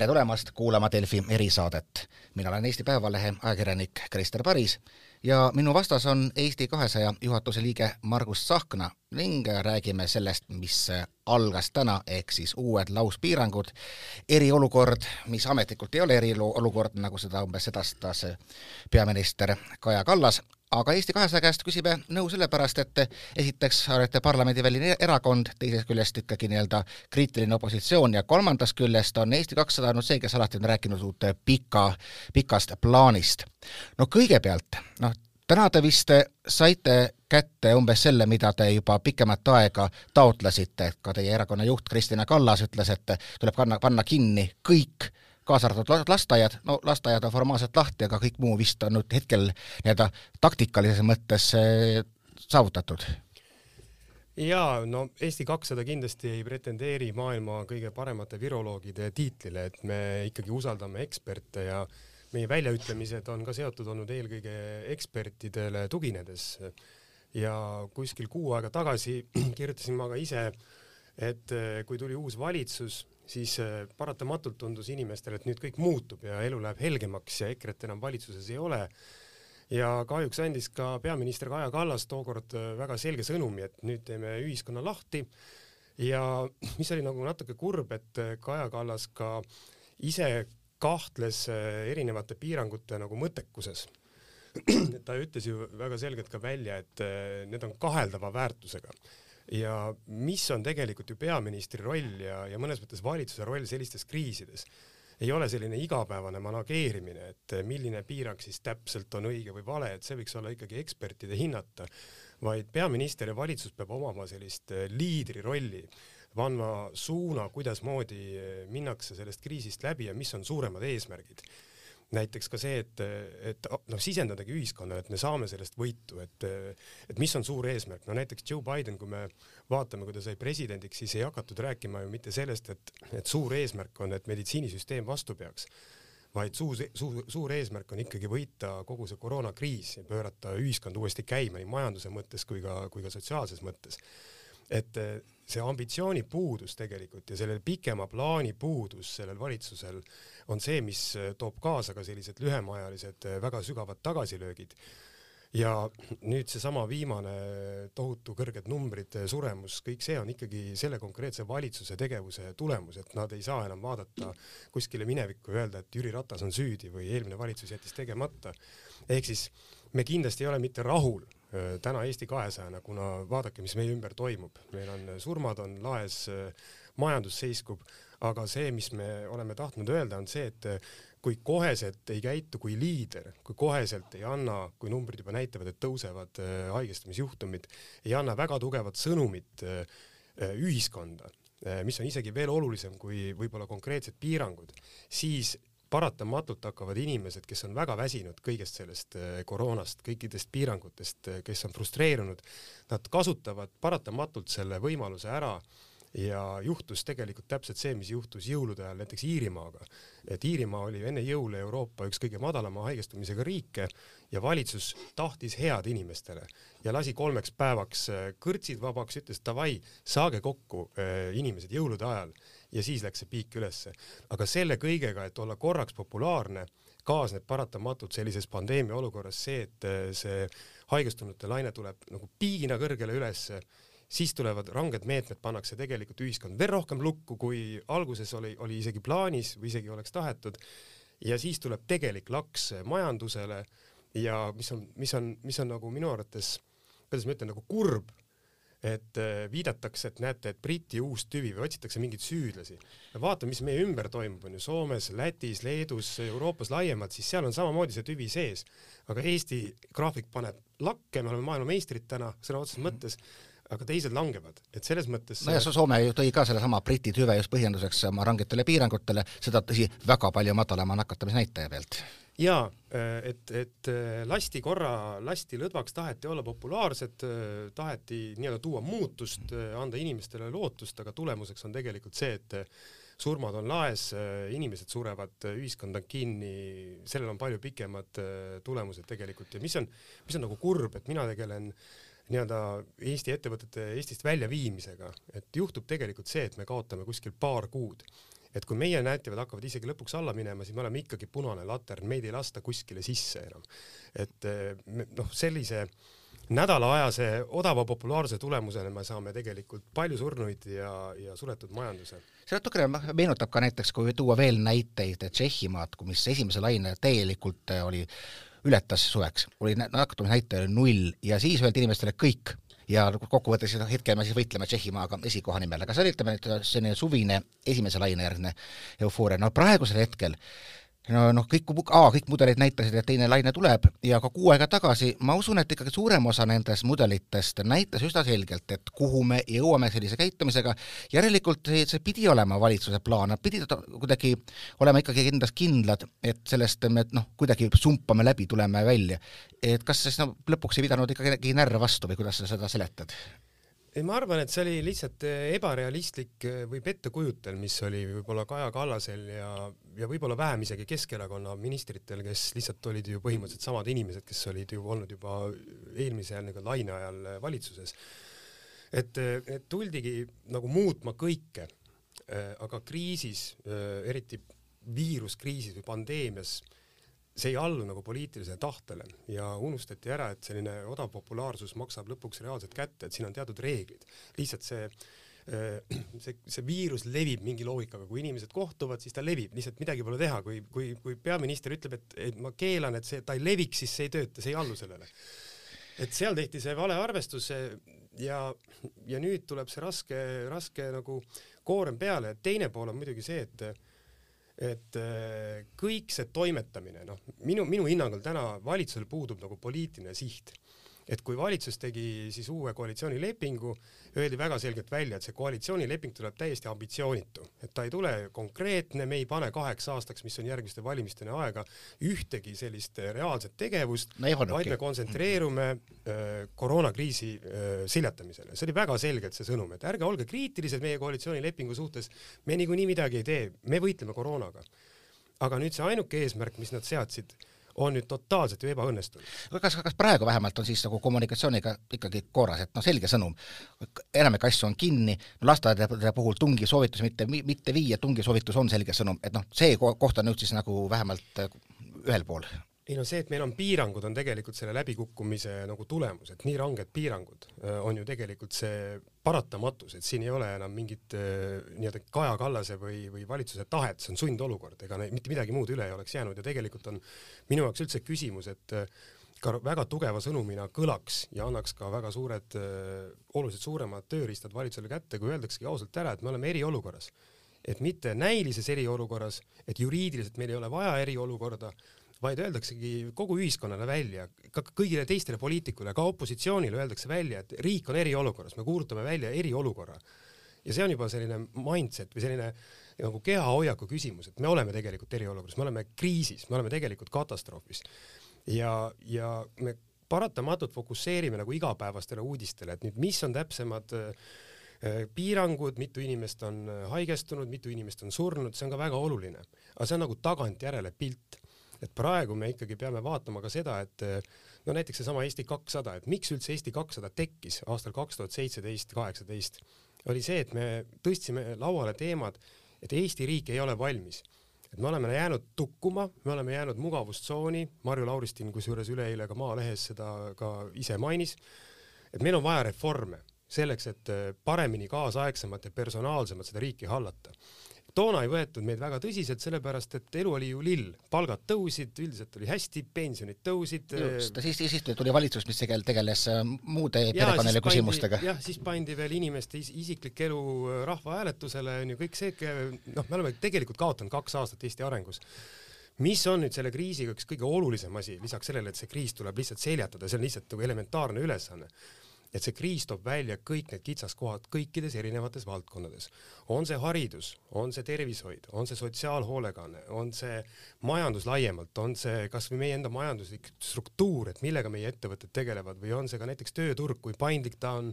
tere tulemast kuulama Delfi erisaadet. mina olen Eesti Päevalehe ajakirjanik Krister Paris ja minu vastas on Eesti kahesaja juhatuse liige Margus Tsahkna ning räägime sellest, mis algas täna, ehk siis uued lauspiirangud, eriolukord, mis ametlikult ei ole eriolukord, nagu seda umbes sedastas peaminister Kaja Kallas, aga Eesti kahesaja käest küsime nõu sellepärast, et esiteks olete parlamendiväline erakond, teisest küljest ikkagi nii-öelda kriitiline opositsioon ja kolmandast küljest on Eesti kakssada olnud see, kes alati on rääkinud uut pika, pikast plaanist. no kõigepealt, noh, täna te vist saite kätte umbes selle, mida te juba pikemat aega taotlesite, ka teie erakonna juht Kristina Kallas ütles, et tuleb panna, panna kinni kõik kaasa arvatud lasteaiad, no lasteaiad on formaalselt lahti, aga kõik muu vist on nüüd hetkel nii-öelda taktikalises mõttes eh, saavutatud jaa, no Eesti kakssada kindlasti ei pretendeeri maailma kõige paremate viroloogide tiitlile, et me ikkagi usaldame eksperte ja meie väljaütlemised on ka seotud olnud eelkõige ekspertidele tuginedes. Ja kuskil kuu aega tagasi kirjutasin ma ka ise, et eh, kui tuli uus valitsus, siis äh, paratamatult tundus inimestele, et nüüd kõik muutub ja elu läheb helgemaks ja EKRE-t enam valitsuses ei ole. ja kahjuks andis ka peaminister Kaja Kallas tookord äh, väga selge sõnumi, et nüüd teeme ühiskonna lahti ja mis oli nagu natuke kurb, et Kaja Kallas ka ise kahtles erinevate piirangute nagu mõttekuses. ta ütles ju väga selgelt ka välja, et need on kaheldava väärtusega. Ja mis on tegelikult ju peaministri roll ja, ja mõnes mõttes valitsuse roll sellistes kriisides, ei ole selline igapäevane manageerimine, et milline piirang siis täpselt on õige või vale, et see võiks olla ikkagi ekspertide hinnata, vaid peaminister ja valitsus peab omama sellist liidri rolli, andma suuna, kuidasmoodi minnakse sellest kriisist läbi ja mis on suuremad eesmärgid näiteks ka see, et, et noh, sisendadagi ühiskonnale, et me saame sellest võitu, et, et mis on suur eesmärk, no näiteks Joe Biden, kui me vaatame, kui ta sai presidendiks, siis ei hakatud rääkima ju mitte sellest, et, et suur eesmärk on, et meditsiinisüsteem vastu peaks, vaid suur, suur, suur eesmärk on ikkagi võita kogu see koroonakriis ja pöörata ühiskond uuesti käima nii majanduse mõttes kui ka, kui ka sotsiaalses mõttes et see ambitsiooni puudus tegelikult ja selle pikema plaani puudus sellel valitsusel on see, mis toob kaasa ka sellised lühemaajalised väga sügavad tagasilöögid. ja nüüd seesama viimane tohutu kõrged numbrid, suremus, kõik see on ikkagi selle konkreetse valitsuse tegevuse tulemus, et nad ei saa enam vaadata kuskile minevikku ja öelda, et Jüri Ratas on süüdi või eelmine valitsus jättis tegemata. ehk siis me kindlasti ei ole mitte rahul täna Eesti kahesajana, kuna vaadake, mis meie ümber toimub, meil on äh, surmad on laes, äh, majandus seiskub, aga see, mis me oleme tahtnud öelda, on see, et kui koheselt ei käitu kui liider, kui koheselt ei anna, kui numbrid juba näitavad, et tõusevad haigestumisjuhtumid, ei anna väga tugevat sõnumit ühiskonda, mis on isegi veel olulisem kui võib-olla konkreetsed piirangud, siis paratamatult hakkavad inimesed, kes on väga väsinud kõigest sellest äh, koroonast, kõikidest piirangutest, äh, kes on frustreerunud, nad kasutavad paratamatult selle võimaluse ära ja juhtus tegelikult täpselt see, mis juhtus jõulude ajal näiteks Iirimaaga. et Iirimaa oli enne jõule Euroopa üks kõige madalama haigestumisega riike ja valitsus tahtis head inimestele ja lasi kolmeks päevaks äh, kõrtsid vabaks, ütles davai, saage kokku inimesed jõulude ajal ja siis läks see piik ülesse. aga selle kõigega, et olla korraks populaarne, kaasneb paratamatult sellises pandeemia olukorras see, et äh, see haigestunute laine tuleb nagu piigina kõrgele ülesse, siis tulevad ranged meetmed, pannakse tegelikult ühiskond veel rohkem lukku, kui alguses oli, oli isegi plaanis või isegi oleks tahetud. ja siis tuleb tegelik laks majandusele ja mis on, mis on, mis on nagu minu arvates, kuidas ma ütlen, nagu kurb et äh, viidatakse, et näete, et Briti uus tüvi või otsitakse mingeid süüdlasi. vaatame, mis meie ümber toimub, on ju Soomes, Lätis, Leedus, Euroopas laiemalt, siis seal on samamoodi see tüvi sees. aga Eesti graafik paneb lakke, me oleme maailmameistrid täna sõna otseses mõttes aga teised langevad, et selles mõttes nojah, Soome ju tõi ka sellesama Briti tüve just põhjenduseks oma rangetele piirangutele, seda tõsi, väga palju madalama nakatumisnäitaja pealt jaa, äh, et, et äh, lasti korra, lasti lõdvaks, taheti olla populaarsed, äh, taheti nii-öelda tuua muutust, anda inimestele lootust, aga tulemuseks on tegelikult see, et surmad on laes, inimesed surevad, ühiskond on kinni, sellel on palju pikemad tulemused tegelikult. Ja mis on, mis on nagu kurb, et mina tegelen nii-öelda Eesti ettevõtete Eestist väljaviimisega, et juhtub tegelikult see, et me kaotame kuskil paar kuud et kui meie näitajad hakkavad isegi lõpuks alla minema, siis me oleme ikkagi punane latern, meid ei lasta kuskile sisse enam. et noh, sellise nädalaajase odava populaarsuse tulemusena me saame tegelikult palju surnuid ja, ja suletud majanduse. see natukene meenutab ka näiteks, kui tuua veel näiteid Tšehhimaad, mis esimese laine täielikult oli, ületas suveks, oli nakatumisnäitaja null ja siis öeldi inimestele kõik ja kokkuvõttes hetkel me siis võitleme Tšehhimaaga esikoha nimel, aga see oli, ütleme, selline suvine esimese laine järgne eufooria, no praegusel hetkel no noh, kõik, kõik mudelid näitasid, et teine laine tuleb ja ka kuu aega tagasi ma usun, et ikkagi suurem osa nendest mudelitest näitas üsna selgelt, et kuhu me jõuame sellise käitumisega, järelikult see, see pidi olema valitsuse plaan, nad pidid kuidagi olema ikkagi endas kindlad, et sellest me noh, kuidagi sumpame läbi, tuleme välja. et kas siis no lõpuks ei pidanud ikkagi närr vastu või kuidas sa seda seletad? Ei, ma arvan, et see oli lihtsalt eh, ebarealistlik eh, või pettekujutel, mis oli võib-olla Kaja Kallasel ja, ja võib-olla vähem isegi Keskerakonna ministritel, kes lihtsalt olid ju põhimõtteliselt samad inimesed, kes olid ju olnud juba eelmise nii-öelda laine ajal eh, valitsuses. et, et tuldigi nagu muutma kõike, aga kriisis, eriti viiruskriisis või pandeemias see ei allu nagu poliitilisele tahtele ja unustati ära, et selline odav populaarsus maksab lõpuks reaalselt kätte, et siin on teatud reeglid. lihtsalt see äh, see, see viirus levib mingi loogikaga, kui inimesed kohtuvad, siis ta levib, lihtsalt midagi pole teha, kui, kui, kui peaminister ütleb, et, et ma keelan, et see, ta ei leviks, siis see ei tööta, see ei allu sellele. et seal tehti see vale arvestus ja, ja nüüd tuleb see raske, raske nagu koorem peale, teine pool on muidugi see, et et äh, kõik see toimetamine, noh, minu, minu hinnangul täna valitsusel puudub nagu poliitiline siht et kui valitsus tegi siis uue koalitsioonilepingu, öeldi väga selgelt välja, et see koalitsioonileping tuleb täiesti ambitsioonitu, et ta ei tule konkreetne, me ei pane kaheks aastaks, mis on järgmiste valimisteni aega, ühtegi sellist reaalset tegevust no,, vaid me kontsentreerume äh, koroonakriisi äh, seljatamisele. see oli väga selgelt see sõnum, et ärge olge kriitilised meie koalitsioonilepingu suhtes, me niikuinii midagi ei tee, me võitleme koroonaga. aga nüüd see ainuke eesmärk, mis nad seadsid on nüüd totaalselt ju ebaõnnestunud. kas, kas praegu vähemalt on siis nagu kommunikatsiooniga ikkagi korras, et noh, selge sõnum, enamik asju on kinni, lasteaedade puhul tungisoovitus mitte, mitte viia, tungisoovitus on selge sõnum, et noh, see koht on nüüd siis nagu vähemalt ühel pool ei no see, et meil on piirangud, on tegelikult selle läbikukkumise nagu tulemus, et nii ranged piirangud äh, on ju tegelikult see paratamatus, et siin ei ole enam mingit äh, nii-öelda Kaja Kallase või, või valitsuse tahet, see on sundolukord, ega mitte midagi muud üle ei oleks jäänud ja tegelikult on minu jaoks üldse küsimus, et äh, ka väga tugeva sõnumina kõlaks ja annaks ka väga suured, oluliselt suuremad tööriistad valitsusele kätte, kui öeldaksegi ausalt ära, et me oleme eriolukorras. et mitte näilises eriolukorras, et juriidiliselt meil ei ole vaja eriolukorda, vaid öeldaksegi kogu ühiskonnale välja, ka kõigile teistele poliitikule, ka opositsioonile öeldakse välja, et riik on eriolukorras, me kuulutame välja eriolukorra. ja see on juba selline mindset või selline nagu kehahoiaku küsimus, et me oleme tegelikult eriolukorras, me oleme kriisis, me oleme tegelikult katastroofis. ja, ja me paratamatult fokusseerime nagu igapäevastele uudistele, et nüüd, mis on täpsemad äh, piirangud, mitu inimest on haigestunud, mitu inimest on surnud, see on ka väga oluline. aga see on nagu tagantjärele pilt et praegu me ikkagi peame vaatama ka seda, et no näiteks seesama Eesti kakssada, et miks üldse Eesti kakssada tekkis aastal kaks tuhat seitseteist, kaheksateist, oli see, et me tõstsime lauale teemad, et Eesti riik ei ole valmis. Et me oleme jäänud tukkuma, me oleme jäänud mugavustsooni, Marju Lauristin kusjuures üleeile ka Maalehes seda ka ise mainis, et meil on vaja reforme selleks, et paremini kaasaegsemalt ja personaalsemalt seda riiki hallata toona ei võetud meid väga tõsiselt, sellepärast et elu oli ju lill, palgad tõusid, üldiselt oli hästi, pensionid tõusid. just, siis, siis tuli valitsus, mis tegel-, tegeles äh, muude perekonnaelu küsimustega. jah, siis pandi veel inimeste is isiklik elu äh, rahvahääletusele, on ju, kõik see, noh, me oleme tegelikult kaotanud kaks aastat Eesti arengus mis on nüüd selle kriisiga üks kõige olulisem asi, lisaks sellele, et see kriis tuleb lihtsalt seljatada, see on lihtsalt nagu elementaarne ülesanne et see kriis toob välja kõik need kitsaskohad kõikides erinevates valdkondades. on see haridus, on see tervishoid, on see sotsiaalhoolekanne, on see majandus laiemalt, on see kasvõi meie enda majanduslik struktuur, et millega meie ettevõtted tegelevad või on see ka näiteks tööturg, kui paindlik ta on,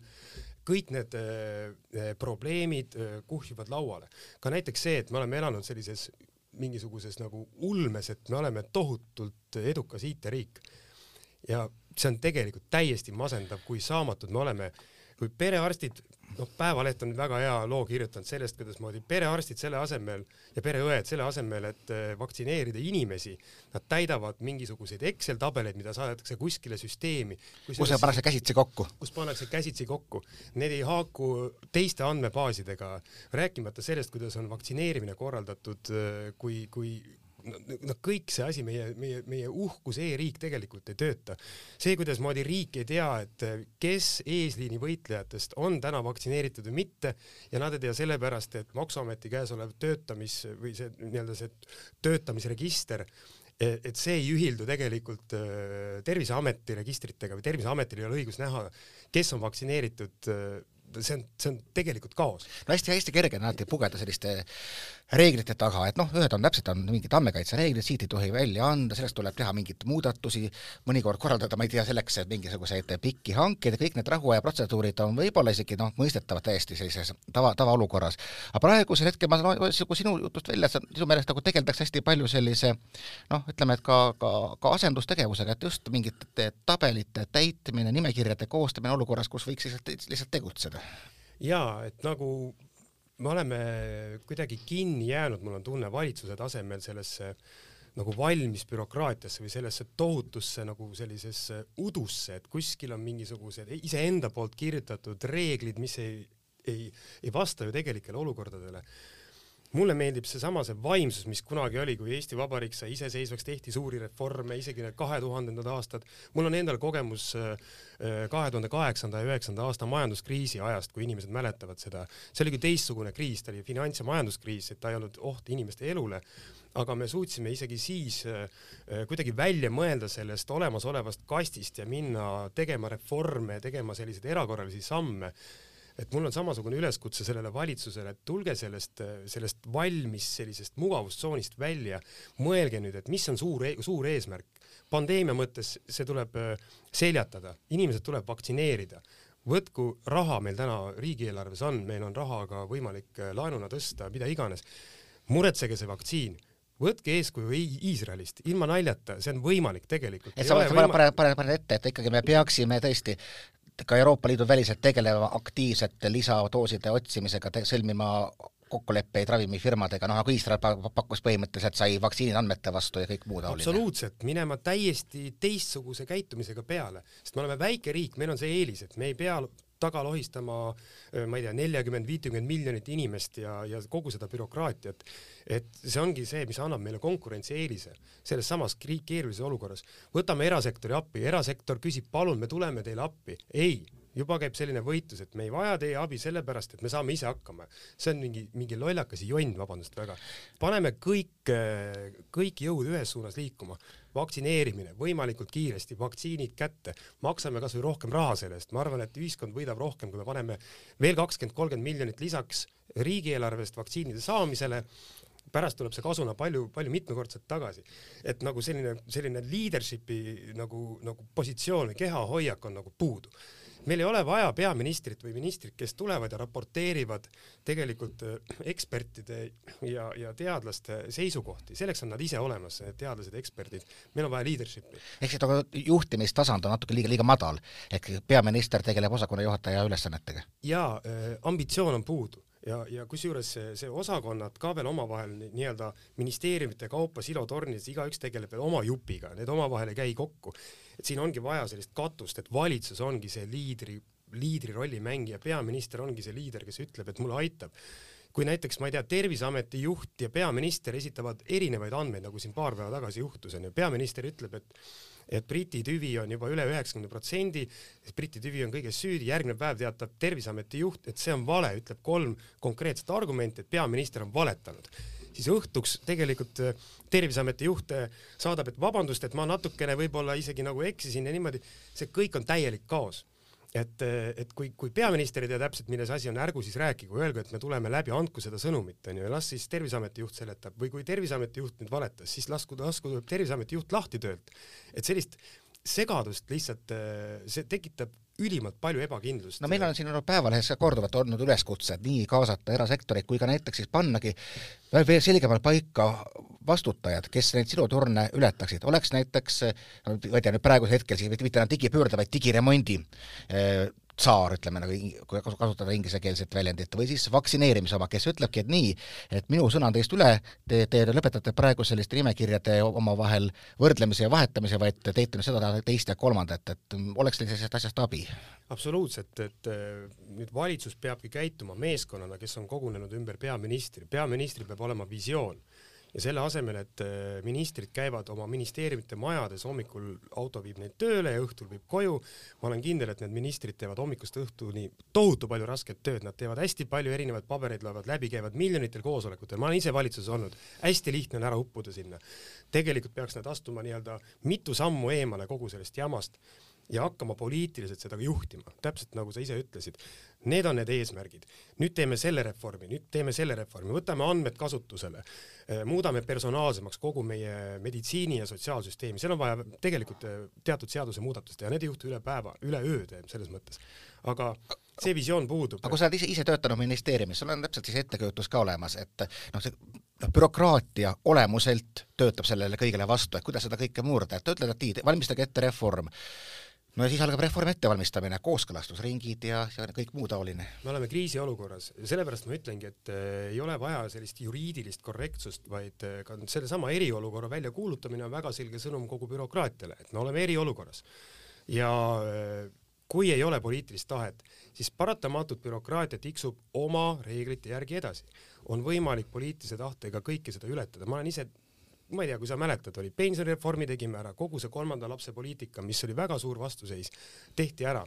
kõik need äh, probleemid äh, kuhjuvad lauale. ka näiteks see, et me oleme elanud sellises mingisuguses nagu ulmes, et me oleme tohutult edukas IT-riik ja see on tegelikult täiesti masendav, kui saamatud me oleme, kui perearstid noh, Päevaleht on väga hea loo kirjutanud sellest, kuidasmoodi perearstid selle asemel ja pereõed selle asemel, et eh, vaktsineerida inimesi, nad täidavad mingisuguseid Excel tabeleid, mida saadetakse kuskile süsteemi. kus see pannakse käsitsi kokku? kus pannakse käsitsi kokku. Need ei haaku teiste andmebaasidega, rääkimata sellest, kuidas on vaktsineerimine korraldatud, eh, kui, kui no kõik see asi, meie, meie, meie uhkus e-riik tegelikult ei tööta. see, kuidasmoodi riik ei tea, et kes eesliini võitlejatest on täna vaktsineeritud või mitte ja nad ei tea sellepärast, et Maksuameti käes olev töötamis või see nii-öelda see töötamisregister et see ei ühildu tegelikult äh, Terviseameti registritega või Terviseametil ei ole õigus näha, kes on vaktsineeritud see on, see on tegelikult kaos. no hästi-hästi kerge on alati pugeda selliste reeglite taga, et noh, ühed on täpselt, on mingid andmekaitsereeglid, siit ei tohi välja anda, sellest tuleb teha mingeid muudatusi, mõnikord korraldada, ma ei tea, selleks mingisuguseid pikki hankeid ja kõik need rahuaja protseduurid on võib-olla isegi noh, mõistetavad täiesti sellises tava, tavaolukorras. aga praegusel hetkel ma saan nagu sinu jutust välja, et sinu meelest nagu tegeldakse hästi palju sellise noh, ütleme, et ka, ka, ka asendustegevusega, et just mingite tabelite täitmine, nimekirjade koostamine olukorras, kus võiks lihtsalt, lihtsalt tegutseda jaa, et nagu me oleme kuidagi kinni jäänud, mul on tunne, valitsuse tasemel sellesse nagu valmis bürokraatiasse või sellesse tohutusse nagu sellisesse udusse, et kuskil on mingisugused iseenda poolt kirjutatud reeglid, mis ei, ei, ei vasta ju tegelikele olukordadele mulle meeldib seesama see vaimsus, mis kunagi oli, kui Eesti Vabariik sai iseseisvaks, tehti suuri reforme, isegi need kahe tuhandendad aastad. mul on endal kogemus äh, äh, kahe tuhande kaheksanda ja üheksanda aasta majanduskriisi ajast, kui inimesed mäletavad seda. see oli küll teistsugune kriis, ta oli finants- ja majanduskriis, et ta ei olnud oht inimeste elule, aga me suutsime isegi siis äh, kuidagi välja mõelda sellest olemasolevast kastist ja minna tegema reforme, tegema selliseid erakorralisi samme et mul on samasugune üleskutse sellele valitsusele, et tulge sellest, sellest valmis sellisest mugavustsoonist välja, mõelge nüüd, et mis on suur, e-, suur eesmärk. pandeemia mõttes see tuleb äh, seljatada, inimesed tuleb vaktsineerida võtku raha meil täna riigieelarves on, meil on raha ka võimalik äh, laenuna tõsta, mida iganes. muretsege see vaktsiin, võtke eeskuju Iisraelist, ilma naljata, see on võimalik tegelikult. et sa oled võima... paned, paned, paned ette, et ikkagi me peaksime tõesti ka Euroopa Liidu väliselt tegelema aktiivsete lisadooside otsimisega, sõlmima kokkuleppeid ravimifirmadega, noh nagu Iisrael pakkus põhimõtteliselt, sai vaktsiinid andmete vastu ja kõik muu taoline. absoluutselt, minema täiesti teistsuguse käitumisega peale, sest me oleme väike riik, meil on see eelis, et me ei pea taga lohistama, ma ei tea, neljakümmend, viitekümmet miljonit inimest ja, ja kogu seda bürokraatiat. et see ongi see, mis annab meile konkurentsieelise selles samas keerulises olukorras. võtame erasektori appi, erasektor küsib, palun, me tuleme teile appi. ei juba käib selline võitlus, et me ei vaja teie abi sellepärast, et me saame ise hakkama. see on mingi, mingi lollakas jonn, vabandust väga. paneme kõik, kõik jõud ühes suunas liikuma vaktsineerimine võimalikult kiiresti, vaktsiinid kätte, maksame kasvõi rohkem raha selle eest, ma arvan, et ühiskond võidab rohkem, kui me paneme veel kakskümmend, kolmkümmend miljonit lisaks riigieelarvest vaktsiinide saamisele. Pärast tuleb see kasuna palju, palju mitmekordselt tagasi. et nagu selline, selline leadership'i nagu, nagu positsioon või kehahoiak on nagu puudu meil ei ole vaja peaministrit või ministrit, kes tulevad ja raporteerivad tegelikult äh, ekspertide ja, ja teadlaste seisukohti, selleks on nad ise olemas, teadlased, eksperdid. meil on vaja leadership'i. ehk siis juhtimistasand on natuke liiga, liiga madal, ehk peaminister tegeleb osakonna juhataja ülesannetega? jaa äh,, ambitsioon on puudu ja, ja kusjuures see, see osakonnad ka veel omavahel nii-öelda ministeeriumite kaupa silotornides, igaüks tegeleb veel oma jupiga, need omavahel ei käi kokku. et siin ongi vaja sellist katust, et valitsus ongi see liidri, liidri rolli mängija, peaminister ongi see liider, kes ütleb, et mulle aitab kui näiteks ma ei tea, Terviseameti juht ja peaminister esitavad erinevaid andmeid, nagu siin paar päeva tagasi juhtus, onju, peaminister ütleb, et et Briti tüvi on juba üle üheksakümne protsendi, Briti tüvi on kõiges süüdi, järgmine päev teatab Terviseameti juht, et see on vale, ütleb kolm konkreetset argumenti, et peaminister on valetanud. Siis õhtuks tegelikult äh, Terviseameti juht äh, saadab, et vabandust, et ma natukene võib-olla isegi nagu eksisin ja niimoodi, see kõik on täielik kaos et, et kui, kui peaminister ei tea täpselt, milles asi on, ärgu siis rääkigu, öelgu, et me tuleme läbi, andku seda sõnumit, onju, ja las siis Terviseameti juht seletab või kui Terviseameti juht nüüd valetas, siis lasku, lasku Terviseameti juht lahti töölt. et sellist segadust lihtsalt, see tekitab ülimalt palju ebakindlust. no meil on siin olnud Päevalehes korduvalt olnud üleskutsed nii kaasata erasektorit kui ka näiteks siis pannagi veel selgemalt paika vastutajad, kes neid silotorne ületaksid, oleks näiteks, ma ei tea nüüd praegusel hetkel siis mitte enam digipöörde, vaid digiremondi tsaar, ütleme nagu, kui kasutada inglisekeelset väljendit, või siis vaktsineerimise oma, kes ütlebki, et nii, et minu sõna on teist üle, te, te lõpetate praegu selliste nimekirjade omavahel võrdlemise ja vahetamise, vaid teete seda, teist ja kolmandat, et oleks teil sellisest asjast abi? absoluutselt, et nüüd valitsus peabki käituma meeskonnana, kes on kogunenud ümber peaministri, peaministril peab olema visioon ja selle asemel, et äh, ministrid käivad oma ministeeriumite majades, hommikul auto viib neid tööle ja õhtul viib koju, ma olen kindel, et need ministrid teevad hommikust õhtuni tohutu palju rasket tööd, nad teevad hästi palju erinevaid pabereid, loevad läbi, käivad miljonitel koosolekutel, ma olen ise valitsuses olnud, hästi lihtne on ära uppuda sinna. tegelikult peaks nad astuma nii-öelda mitu sammu eemale kogu sellest jamast ja hakkama poliitiliselt seda juhtima, täpselt nagu sa ise ütlesid. Need on need eesmärgid. nüüd teeme selle reformi, nüüd teeme selle reformi, võtame andmed kasutusele, eh, muudame personaalsemaks kogu meie meditsiini ja sotsiaalsüsteemi, seal on vaja tegelikult eh, teatud seadusemuudatust teha, need ei juhtu üle päeva, üleöö selles mõttes. aga see visioon puudub. aga kui sa oled ise, ise töötanud ministeeriumis, sul on täpselt siis ettekujutus ka olemas, et noh, see noh, bürokraatia olemuselt töötab sellele kõigele vastu, et kuidas seda kõike murda, et sa ütled, et valmistage ette reform no ja siis algab reformi ettevalmistamine, kooskõlastusringid ja, ja kõik muu taoline. me oleme kriisiolukorras sellepärast ma ütlengi, et äh, ei ole vaja sellist juriidilist korrektsust, vaid äh, ka sellesama eriolukorra väljakuulutamine on väga selge sõnum kogu bürokraatiale, et me oleme eriolukorras. ja äh, kui ei ole poliitilist tahet, siis paratamatult bürokraatia tiksub oma reeglite järgi edasi. on võimalik poliitilise tahtega kõike seda ületada, ma olen ise ma ei tea, kui sa mäletad, oli pensionireformi tegime ära, kogu see kolmanda lapse poliitika, mis oli väga suur vastuseis, tehti ära.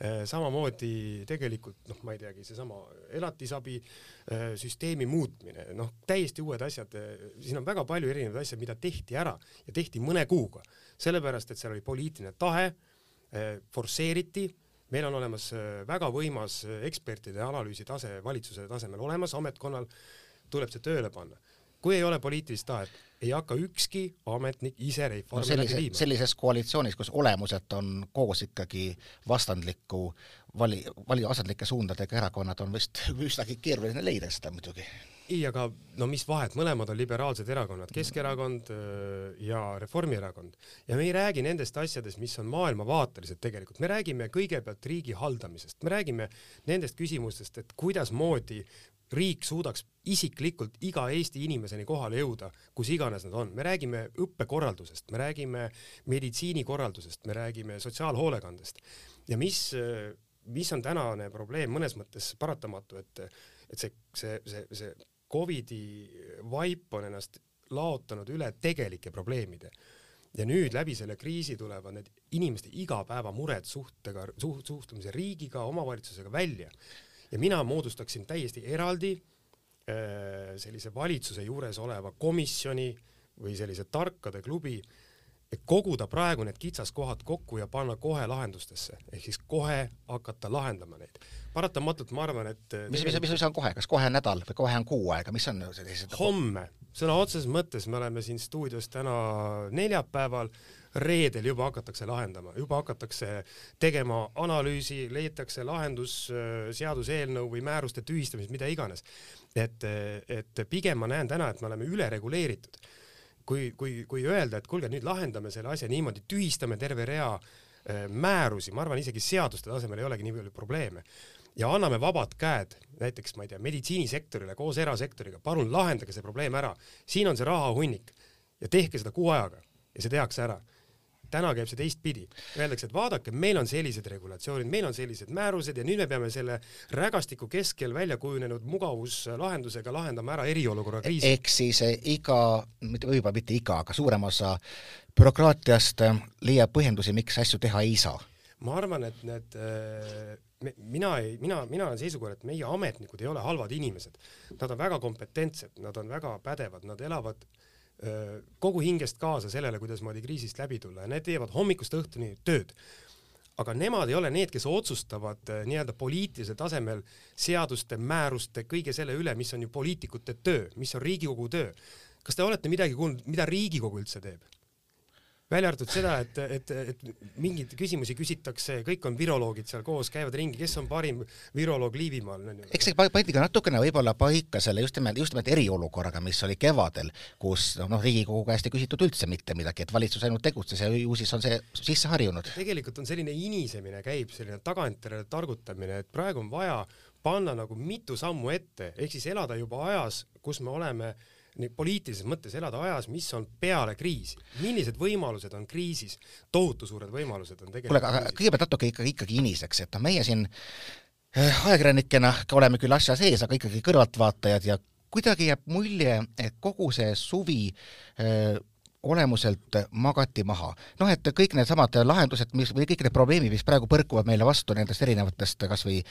Äh, samamoodi tegelikult noh, ma ei teagi, seesama elatisabi äh, süsteemi muutmine, noh, täiesti uued asjad, äh, siin on väga palju erinevaid asju, mida tehti ära ja tehti mõne kuuga, sellepärast et seal oli poliitiline tahe, forsseeriti, meil on olemas väga võimas ekspertide analüüsi tase valitsuse tasemel olemas, ametkonnal tuleb see tööle panna kui ei ole poliitilist tahet, ei hakka ükski ametnik ise reformi no sellise, läbi viima. sellises koalitsioonis, kus olemuselt on koos ikkagi vastandliku vali, vali asendlike suundadega erakonnad, on vist üsnagi keeruline leida seda muidugi. ei, aga no mis vahet, mõlemad on liberaalsed erakonnad, Keskerakond äh, ja Reformierakond. ja me ei räägi nendest asjadest, mis on maailmavaatelised tegelikult, me räägime kõigepealt riigi haldamisest, me räägime nendest küsimustest, et kuidasmoodi riik suudaks isiklikult iga Eesti inimeseni kohale jõuda, kus iganes nad on, me räägime õppekorraldusest, me räägime meditsiinikorraldusest, me räägime sotsiaalhoolekandest. Ja mis, mis on tänane probleem mõnes mõttes paratamatu, et, et see, see, see, see Covidi vaip on ennast laotanud üle tegelike probleemide. Ja nüüd läbi selle kriisi tulevad need inimeste igapäevamured suhtega, suht-, suhtumise riigiga, omavalitsusega välja ja mina moodustaksin täiesti eraldi äh, sellise valitsuse juures oleva komisjoni või sellise tarkade klubi, et koguda praegu need kitsaskohad kokku ja panna kohe lahendustesse, ehk siis kohe hakata lahendama neid. paratamatult ma arvan, et äh, mis, mis, mis, mis on kohe, kas kohe nädal või kohe on kuu aega, mis on sellised homme, sõna otseses mõttes me oleme siin stuudios täna neljapäeval reedel juba hakatakse lahendama, juba hakatakse tegema analüüsi, leitakse lahendus, äh, seaduseelnõu või määruste tühistamist, mida iganes. et, et pigem ma näen täna, et me oleme ülereguleeritud. kui, kui, kui öelda, et kuulge, nüüd lahendame selle asja niimoodi, tühistame terve rea äh, määrusi, ma arvan, isegi seaduste tasemel ei olegi nii palju probleeme ja anname vabad käed näiteks, ma ei tea, meditsiinisektorile koos erasektoriga, palun lahendage see probleem ära, siin on see rahahunnik ja tehke seda kuu ajaga ja see tehakse ära täna käib see teistpidi. Öeldakse, et vaadake, meil on sellised regulatsioonid, meil on sellised määrused ja nüüd me peame selle rägastiku keskel välja kujunenud mugavuslahendusega lahendama ära eriolukorra kriisi. ehk siis eh, iga, võib-olla mitte iga, aga suurem osa bürokraatiast eh, leiab põhjendusi, miks asju teha ei saa ma arvan, et need eh, me, mina ei, mina, mina olen seisukohal, et meie ametnikud ei ole halvad inimesed. Nad on väga kompetentsed, nad on väga pädevad, nad elavad kogu hingest kaasa sellele, kuidasmoodi kriisist läbi tulla ja need teevad hommikust õhtuni tööd. aga nemad ei ole need, kes otsustavad nii-öelda poliitilisel tasemel seaduste, määruste, kõige selle üle, mis on ju poliitikute töö, mis on Riigikogu töö. kas te olete midagi kuulnud, mida Riigikogu üldse teeb? Välja arvatud seda, et, et, et mingeid küsimusi küsitakse, kõik on viroloogid seal koos, käivad ringi, kes on parim viroloog Liivimaal. eks see pandi ka natukene võib-olla paika selle just nimelt, just nimelt eriolukorraga, mis oli kevadel, kus noh, Riigikogu käest ei küsitud üldse mitte midagi, et valitsus ainult tegutses ja ju siis on see sisse harjunud. tegelikult on selline inisemine käib, selline tagantjärele targutamine, et praegu on vaja panna nagu mitu sammu ette, ehk siis elada juba ajas, kus me oleme äh, nii poliitilises mõttes elada ajas, mis on peale kriisi, millised võimalused on kriisis, tohutu suured võimalused on tegelikult. kuule, aga kõigepealt natuke ikkagi, ikkagi iniseks, et noh, meie siin eh, ajakirjanikena oleme küll asja sees, aga ikkagi kõrvaltvaatajad ja kuidagi jääb mulje, et kogu see suvi öö, eh, olemuselt magati maha. noh, et kõik needsamad lahendused, mis või kõik need probleemid, mis praegu põrkuvad meile vastu nendest erinevatest kas või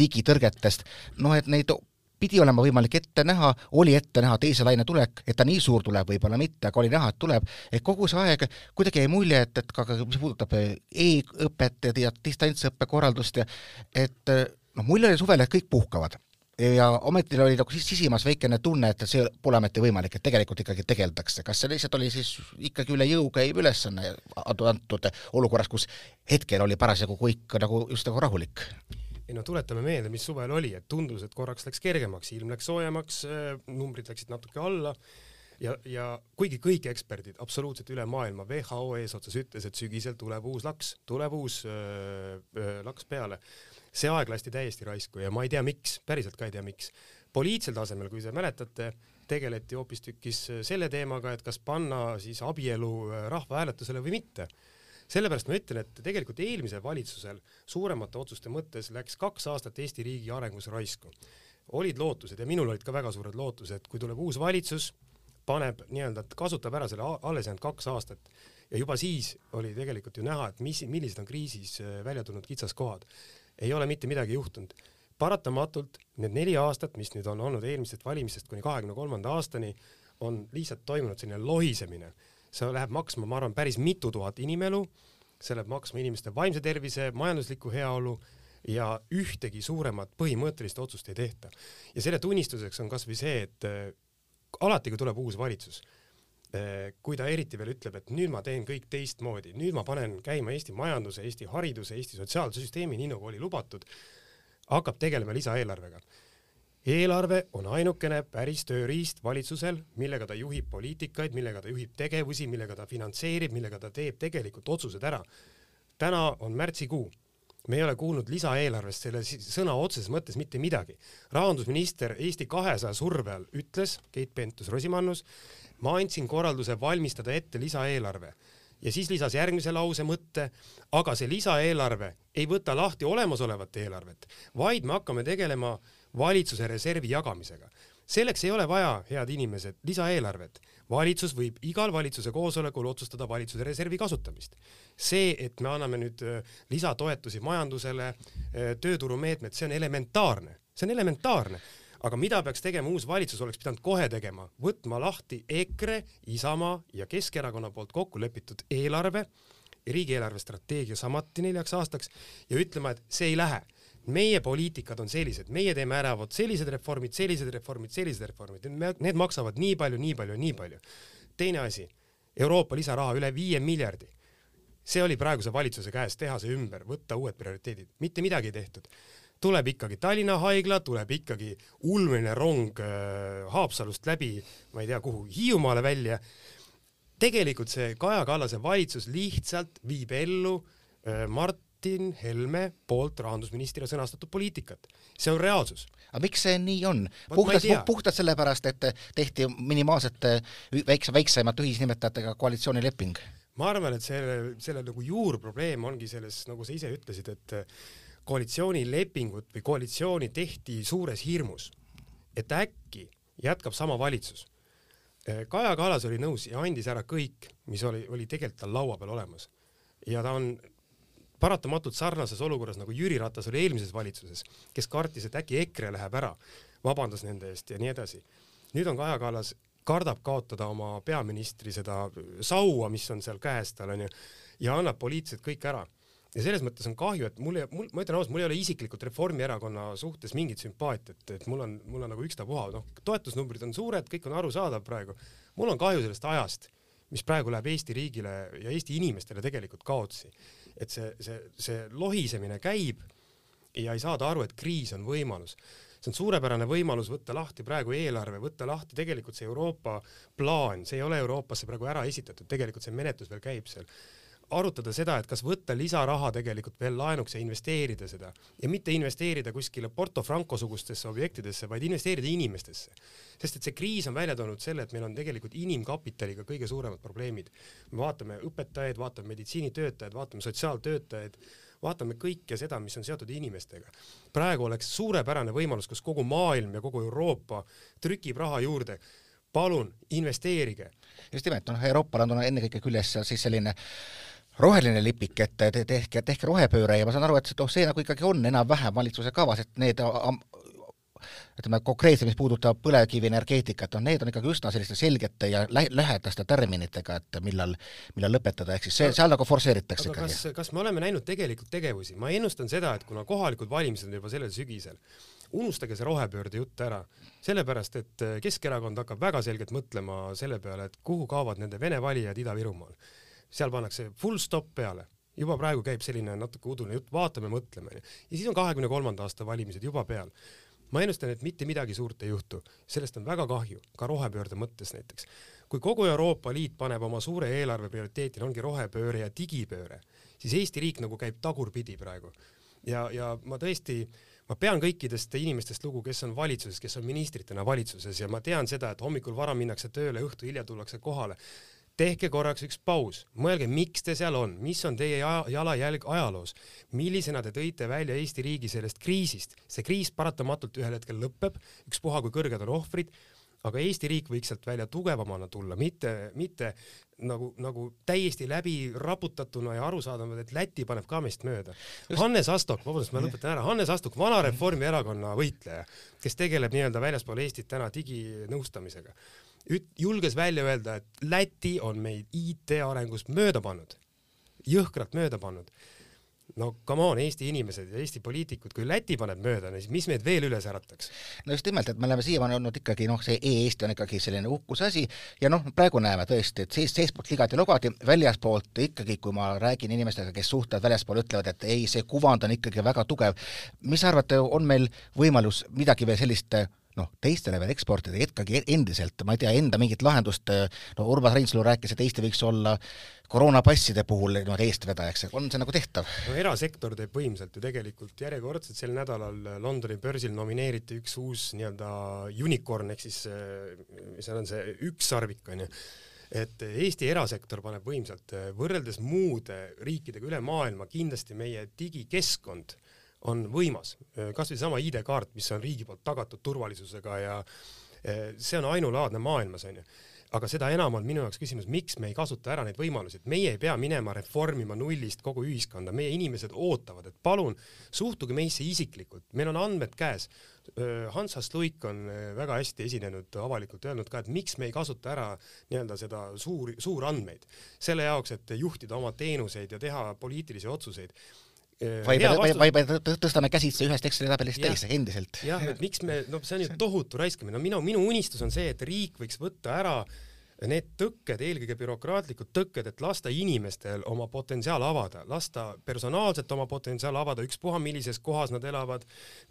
digitõrgetest, noh, et neid pidi olema võimalik ette näha, oli ette näha teise laine tulek, et ta nii suur tuleb, võib-olla mitte, aga oli näha, et tuleb, et kogu see aeg kuidagi jäi mulje, et, et ka, mis puudutab e-õpet ja distantsõppe korraldust ja et noh, mulje oli suvel, et kõik puhkavad. ja ometi oli nagu sisimas väikene tunne, et see pole ometi võimalik, et tegelikult ikkagi tegeldakse. kas see lihtsalt oli siis ikkagi üle jõu käiv ülesanne antud olukorras, kus hetkel oli parasjagu kõik nagu just nagu rahulik? Ei no tuletame meelde, mis suvel oli, et tundus, et korraks läks kergemaks, ilm läks soojemaks, äh, numbrid läksid natuke alla ja, ja kuigi kõik eksperdid absoluutselt üle maailma, WHO eesotsas ütles, et sügisel tuleb uus laks, tuleb uus öö, öö, laks peale. see aeg lasti täiesti raisku ja ma ei tea, miks, päriselt ka ei tea, miks. poliitilisel tasemel, kui te mäletate, tegeleti hoopistükkis selle teemaga, et kas panna siis abielu rahvahääletusele või mitte sellepärast ma ütlen, et tegelikult eelmisel valitsusel suuremate otsuste mõttes läks kaks aastat Eesti riigi arengus raisku. olid lootused ja minul olid ka väga suured lootused, kui tuleb uus valitsus, paneb nii-öelda, kasutab ära selle alles jäänud kaks aastat ja juba siis oli tegelikult ju näha, et mis, millised on kriisis äh, välja tulnud kitsaskohad. ei ole mitte midagi juhtunud. paratamatult need neli aastat, mis nüüd on olnud eelmisest valimistest kuni kahekümne kolmanda aastani, on lihtsalt toimunud selline lohisemine see läheb maksma, ma arvan, päris mitu tuhat inimelu, see läheb maksma inimeste vaimse tervise, majanduslikku heaolu ja ühtegi suuremat põhimõttelist otsust ei tehta. ja selle tunnistuseks on kasvõi see, et äh, alati, kui tuleb uus valitsus äh,, kui ta eriti veel ütleb, et nüüd ma teen kõik teistmoodi, nüüd ma panen käima Eesti majanduse, Eesti hariduse, Eesti sotsiaalse süsteemi, nii nagu oli lubatud, hakkab tegelema lisaeelarvega eelarve on ainukene päris tööriist valitsusel, millega ta juhib poliitikaid, millega ta juhib tegevusi, millega ta finantseerib, millega ta teeb tegelikult otsused ära. täna on märtsikuu, me ei ole kuulnud lisaeelarvest selle sõna otseses mõttes mitte midagi. rahandusminister Eesti kahesaja surve all ütles, Keit Pentus-Rosimannus, ma andsin korralduse valmistada ette lisaeelarve ja siis lisas järgmise lause mõtte, aga see lisaeelarve ei võta lahti olemasolevat eelarvet, vaid me hakkame tegelema äh, valitsuse reservi jagamisega. selleks ei ole vaja, head inimesed, lisaeelarvet. valitsus võib igal valitsuse koosolekul otsustada valitsuse reservi kasutamist. see, et me anname nüüd äh, lisatoetusi majandusele, äh, tööturumeetmed, see on elementaarne, see on elementaarne aga mida peaks tegema uus valitsus, oleks pidanud kohe tegema, võtma lahti EKRE, Isamaa ja Keskerakonna poolt kokku lepitud eelarve, riigieelarve strateegia samuti neljaks aastaks ja ütlema, et see ei lähe meie poliitikad on sellised, meie teeme ära vot sellised reformid, sellised reformid, sellised reformid, need maksavad nii palju, nii palju, nii palju. teine asi, Euroopa lisaraha üle viie miljardi. see oli praeguse valitsuse käes teha see ümber, võtta uued prioriteedid, mitte midagi ei tehtud. tuleb ikkagi Tallinna haigla, tuleb ikkagi ulmeline rong äh, Haapsalust läbi, ma ei tea, kuhu, Hiiumaale välja. tegelikult see Kaja Kallase valitsus lihtsalt viib ellu äh, Mart Martin Helme poolt rahandusministrina sõnastatud poliitikat. see on reaalsus. aga miks see nii on? puhtalt, puhtalt sellepärast, et tehti minimaalsete väikse, väiksemate ühisnimetajatega koalitsioonileping? ma arvan, et selle, selle nagu juurprobleem ongi selles, nagu sa ise ütlesid, et koalitsioonilepingut või koalitsiooni tehti suures hirmus, et äkki jätkab sama valitsus. Kaja Kallas oli nõus ja andis ära kõik, mis oli, oli tegelikult tal laua peal olemas. ja ta on paratamatult sarnases olukorras nagu Jüri Ratas oli eelmises valitsuses, kes kartis, et äkki EKRE läheb ära, vabandas nende eest ja nii edasi. nüüd on Kaja Kallas, kardab kaotada oma peaministri seda saua, mis on seal käes tal onju, ja annab poliitiliselt kõik ära. ja selles mõttes on kahju, et mul, mul, ma ütlen ausalt, mul ei ole isiklikult Reformierakonna suhtes mingit sümpaatiat, et mul on, mul on nagu ükstapuha, noh, toetusnumbrid on suured, kõik on arusaadav praegu. mul on kahju sellest ajast mis praegu läheb Eesti riigile ja Eesti inimestele tegelikult kaotsi. Et see, see, see lohisemine käib ja ei saada aru, et kriis on võimalus. See on suurepärane võimalus võtta lahti praegu eelarve, võtta lahti tegelikult see Euroopa plaan, see ei ole Euroopasse praegu ära esitatud, tegelikult see menetlus veel käib seal arutada seda, et kas võtta lisaraha tegelikult veel laenuks ja investeerida seda ja mitte investeerida kuskile Porto Franco sugustesse objektidesse, vaid investeerida inimestesse. sest et see kriis on välja toonud selle, et meil on tegelikult inimkapitaliga kõige suuremad probleemid. me vaatame õpetajaid, vaatame meditsiinitöötajaid, vaatame sotsiaaltöötajaid, vaatame kõike seda, mis on seotud inimestega. praegu oleks suurepärane võimalus, kus kogu maailm ja kogu Euroopa trükib raha juurde palun investeerige. just nimelt, noh, Euroopal on ennekõike küljes siis selline roheline lipik, et te, tehke, tehke rohepööre ja ma saan aru, et oh, see nagu ikkagi on enam-vähem valitsuse kavas, et need ütleme konkreetselt, mis puudutab põlevkivienergeetikat, noh need on ikkagi üsna selliste selgete ja lä-, lähedaste tärminitega, et millal, millal lõpetada, ehk siis see, seal nagu forsseeritakse ikkagi. kas, kas me oleme näinud tegelikult tegevusi, ma ennustan seda, et kuna kohalikud valimised on juba sellel sügisel, unustage see rohepöörde jutt ära, sellepärast et Keskerakond hakkab väga selgelt mõtlema selle peale, et kuhu kaovad nende vene valijad Ida-Virumaal. Seal pannakse full stop peale juba praegu käib selline natuke udune jutt, vaatame, mõtleme, onju. ja siis on kahekümne kolmanda aasta valimised juba peal ma ennustan, et mitte midagi suurt ei juhtu, sellest on väga kahju, ka rohepöörde mõttes näiteks. kui kogu Euroopa Liit paneb oma suure eelarve prioriteetina ongi rohepööre ja digipööre, siis Eesti riik nagu käib tagurpidi praegu. ja, ja ma tõesti, ma pean kõikidest inimestest lugu, kes on valitsuses, kes on ministritena valitsuses ja ma tean seda, et hommikul vara minnakse tööle, õhtu hilja tullakse kohale tehke korraks üks paus, mõelge, miks te seal on, mis on teie jalajälg ajaloos, millisena te tõite välja Eesti riigi sellest kriisist. see kriis paratamatult ühel hetkel lõpeb, ükspuha kui kõrged on ohvrid, aga Eesti riik võiks sealt välja tugevamana tulla, mitte, mitte nagu, nagu täiesti läbi raputatuna ja arusaadavalt, et Läti paneb ka meist mööda. Hannes Astok, vabandust, ma lõpetan ära, Hannes Astok, vana Reformierakonna võitleja, kes tegeleb nii-öelda väljaspool Eestit täna diginõustamisega üt-, julges välja öelda, et Läti on meid IT arengus mööda pannud, jõhkralt mööda pannud. no come on, Eesti inimesed ja Eesti poliitikud, kui Läti paneb mööda, siis mis meid veel üles ärataks? no just nimelt, et me oleme siiamaani olnud ikkagi noh, see e-Eesti on ikkagi selline uhkuse asi ja noh, praegu näeme tõesti, et sees, seestpoolt ligadi-logadi, väljaspoolt ikkagi, kui ma räägin inimestega, kes suhtlevad väljaspool, ütlevad, et ei, see kuvand on ikkagi väga tugev. mis arvate, on meil võimalus midagi veel sellist noh, teistele veel eksportida ikkagi endiselt, ma ei tea, enda mingit lahendust, no Urmas Reinsalu rääkis, et Eesti võiks olla koroonapasside puhul niimoodi eestvedajaks, on see nagu tehtav? no erasektor teeb võimsalt ju tegelikult järjekordselt sel nädalal Londoni börsil nomineeriti üks uus nii-öelda unicorn ehk siis mis seal on see ükssarvik onju et Eesti erasektor paneb võimsalt, võrreldes muude riikidega üle maailma kindlasti meie digikeskkond on võimas, kasvõi seesama ID-kaart, mis on riigi poolt tagatud turvalisusega ja eh, see on ainulaadne maailmas onju aga seda enam on minu jaoks küsimus, miks me ei kasuta ära neid võimalusi, et meie ei pea minema reformima nullist kogu ühiskonda, meie inimesed ootavad, et palun suhtuge meisse isiklikult, meil on andmed käes. Hans Hasluik on väga hästi esinenud, avalikult öelnud ka, et miks me ei kasuta ära nii-öelda seda suuri, suurandmeid. Selle jaoks, et juhtida oma teenuseid ja teha poliitilisi otsuseid vaid me, vaid me tõstame käsitsi ühest Exceli tabelist teise endiselt. jah, et miks me, no see on ju tohutu raiskamine, no minu, minu unistus on see, et riik võiks võtta ära need tõkked, eelkõige bürokraatlikud tõkked, et lasta inimestel oma potentsiaal avada, lasta personaalselt oma potentsiaal avada, ükspuha millises kohas nad elavad,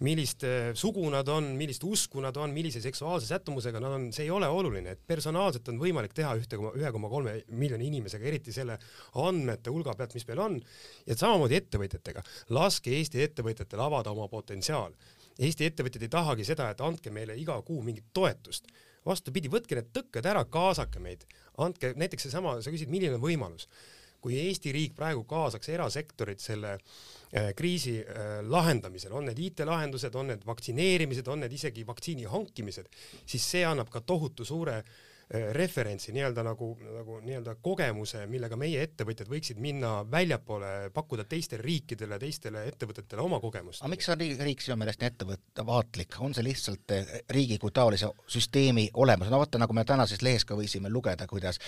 millist eh, sugu nad on, millist usku nad on, millise seksuaalse sättumusega nad on, see ei ole oluline, et personaalselt on võimalik teha ühte koma, ühe koma kolme miljoni inimesega, eriti selle andmete hulga pealt, mis meil on, ja samamoodi ettevõtjatega, laske Eesti ettevõtjatel avada oma potentsiaal. Eesti ettevõtjad ei tahagi seda, et andke meile iga kuu mingit toetust vastupidi, võtke need tõkked ära, kaasake meid, andke näiteks seesama, sa küsid, milline on võimalus. Kui Eesti riik praegu kaasaks erasektorit selle äh, kriisi äh, lahendamisel, on need IT-lahendused, on need vaktsineerimised, on need isegi vaktsiini hankimised, siis see annab ka tohutu suure äh, referentsi nii-öelda nagu, nagu nii-öelda kogemuse, millega meie ettevõtjad võiksid minna väljapoole, pakkuda teistele riikidele, teistele ettevõtetele oma kogemust. aga miks on riik, riik sinu meelest nii ettevaatlik, on see lihtsalt äh, riigi kui taolise süsteemi olemas, no vaata, nagu me tänases lehes ka võisime lugeda, kuidas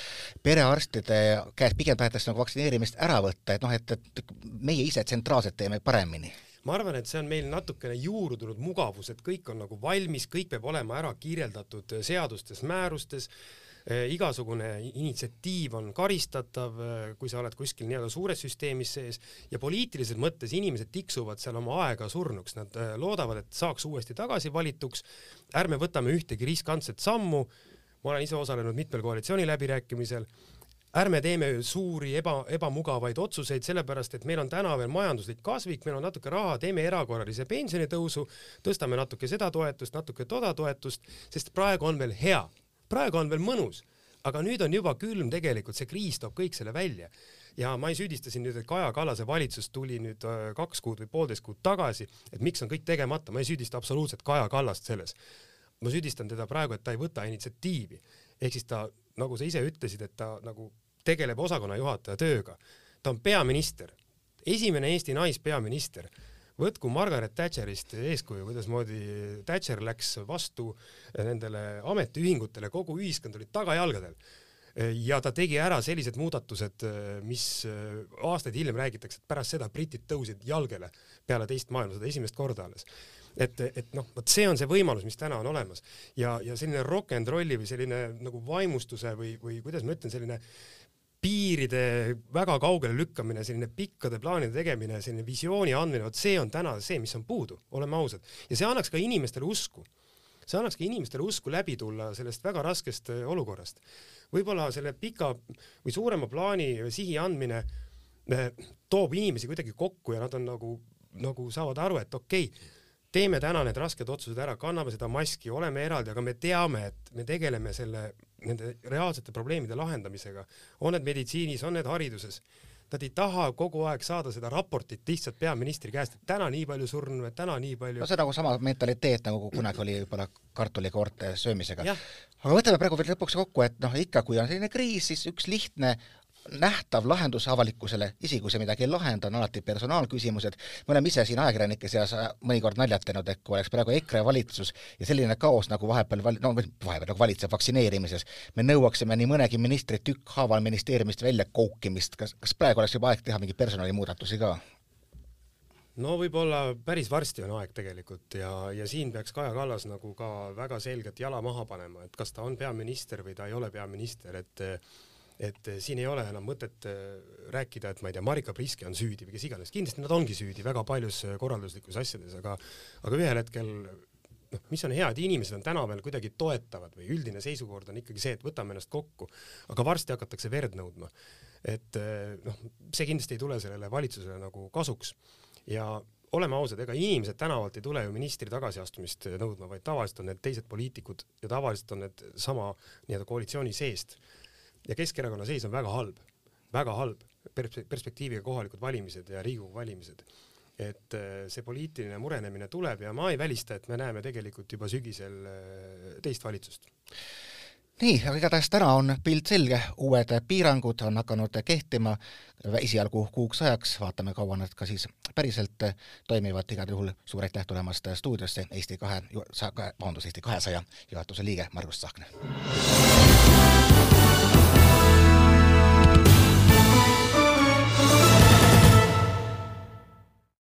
perearstide käest pigem tahetakse nagu vaktsineerimist ära võtta, et noh, et, et meie ise tsentraalselt teeme paremini ma arvan, et see on meil natukene juurdunud mugavus, et kõik on nagu valmis, kõik peab olema ära kirjeldatud seadustes, määrustes igasugune initsiatiiv on karistatav, kui sa oled kuskil nii-öelda suures süsteemis sees ja poliitilises mõttes inimesed tiksuvad seal oma aega surnuks, nad loodavad, et saaks uuesti tagasi valituks. ärme võtame ühtegi riskantset sammu. ma olen ise osalenud mitmel koalitsiooniläbirääkimisel ärme teeme suuri eba, ebamugavaid otsuseid, sellepärast et meil on täna veel majanduslik kasvik, meil on natuke raha, teeme erakorralise pensionitõusu, tõstame natuke seda toetust, natuke toda toetust, sest praegu on veel hea, praegu on veel mõnus, aga nüüd on juba külm tegelikult, see kriis toob kõik selle välja. Ja ma ei süüdista siin nüüd, et Kaja Kallase valitsus tuli nüüd äh, kaks kuud või poolteist kuud tagasi, et miks on kõik tegemata, ma ei süüdista absoluutselt Kaja Kallast selles. ma süüdistan teda praegu, et ta ei võta initsiatiivi. Ehk siis ta, nagu sa ise ütlesid, et ta nagu tegeleb osakonna juhataja tööga. ta on peaminister, esimene Eesti naispeaminister. võtku Margaret Thatcherist eeskuju, kuidasmoodi Thatcher läks vastu nendele ametiühingutele, kogu ühiskond oli tagajalgadel. Ja ta tegi ära sellised muudatused, mis aastaid hiljem räägitakse, et pärast seda britid tõusid jalgele peale teist maailmasõda esimest korda alles. Et, et noh, vot see on see võimalus, mis täna on olemas. Ja, ja selline rock and rolli või selline nagu vaimustuse või, või kuidas ma ütlen, selline piiride väga kaugele lükkamine, selline pikkade plaanide tegemine, selline visiooni andmine, vot see on täna see, mis on puudu, oleme ausad. ja see annaks ka inimestele usku. see annaks ka inimestele usku läbi tulla sellest väga raskest äh, olukorrast. võib-olla selle pika või suurema plaani sihi andmine äh, toob inimesi kuidagi kokku ja nad on nagu, nagu saavad aru, et okei okay,, teeme täna need rasked otsused ära, kanname seda maski, oleme eraldi, aga me teame, et me tegeleme selle, nende reaalsete probleemide lahendamisega, on need meditsiinis, on need hariduses. Nad ei taha kogu aeg saada seda raportit lihtsalt peaministri käest, et täna nii palju surnuid, täna nii palju. no see on nagu sama mentaliteet, nagu kunagi oli võib-olla kartulikoorte söömisega. aga võtame praegu veel lõpuks kokku, et noh, ikka kui on selline kriis, siis üks lihtne nähtav lahendus avalikkusele, isegi kui see midagi ei lahenda, on alati personaalküsimused. me oleme ise siin ajakirjanike seas mõnikord naljatanud, et kui oleks praegu EKRE valitsus ja selline kaos nagu vahepeal val-, no vahepeal nagu valitseb vaktsineerimises, me nõuaksime nii mõnegi ministri tükkhaaval ministeeriumist välja koukimist, kas, kas praegu oleks juba aeg teha mingeid personalimuudatusi ka? no võib-olla päris varsti on aeg tegelikult ja, ja siin peaks Kaja Kallas nagu ka väga selgelt jala maha panema, et kas ta on peaminister või ta ei ole peaminister, et et eh, siin ei ole enam mõtet eh, rääkida, et ma ei tea, Marika Priske on süüdi või kes iganes, kindlasti nad ongi süüdi väga paljus eh, korralduslikus asjades, aga aga ühel hetkel noh, mis on hea, et inimesed on tänapäeval kuidagi toetavad või üldine seisukord on ikkagi see, et võtame ennast kokku, aga varsti hakatakse verd nõudma. et noh, see kindlasti ei tule sellele valitsusele nagu kasuks. Ja oleme ausad, ega inimesed tänavalt ei tule ju ministri tagasiastumist nõudma, vaid tavaliselt on need teised poliitikud ja tavaliselt on need sama nii-öelda koalitsiooni seest ja Keskerakonna seis on väga halb, väga halb. Pers perspektiiviga kohalikud valimised ja Riigikogu valimised. et äh, see poliitiline murenemine tuleb ja ma ei välista, et me näeme tegelikult juba sügisel äh, teist valitsust. Nii, aga igatahes täna on pilt selge, uued piirangud on hakanud kehtima esialgu kuuks ajaks, vaatame, kaua nad ka siis päriselt toimivad, igal juhul suur aitäh tulemast stuudiosse Eesti kahe, vabandust, Eesti kahesaja juhatuse liige Margus Tsahkna.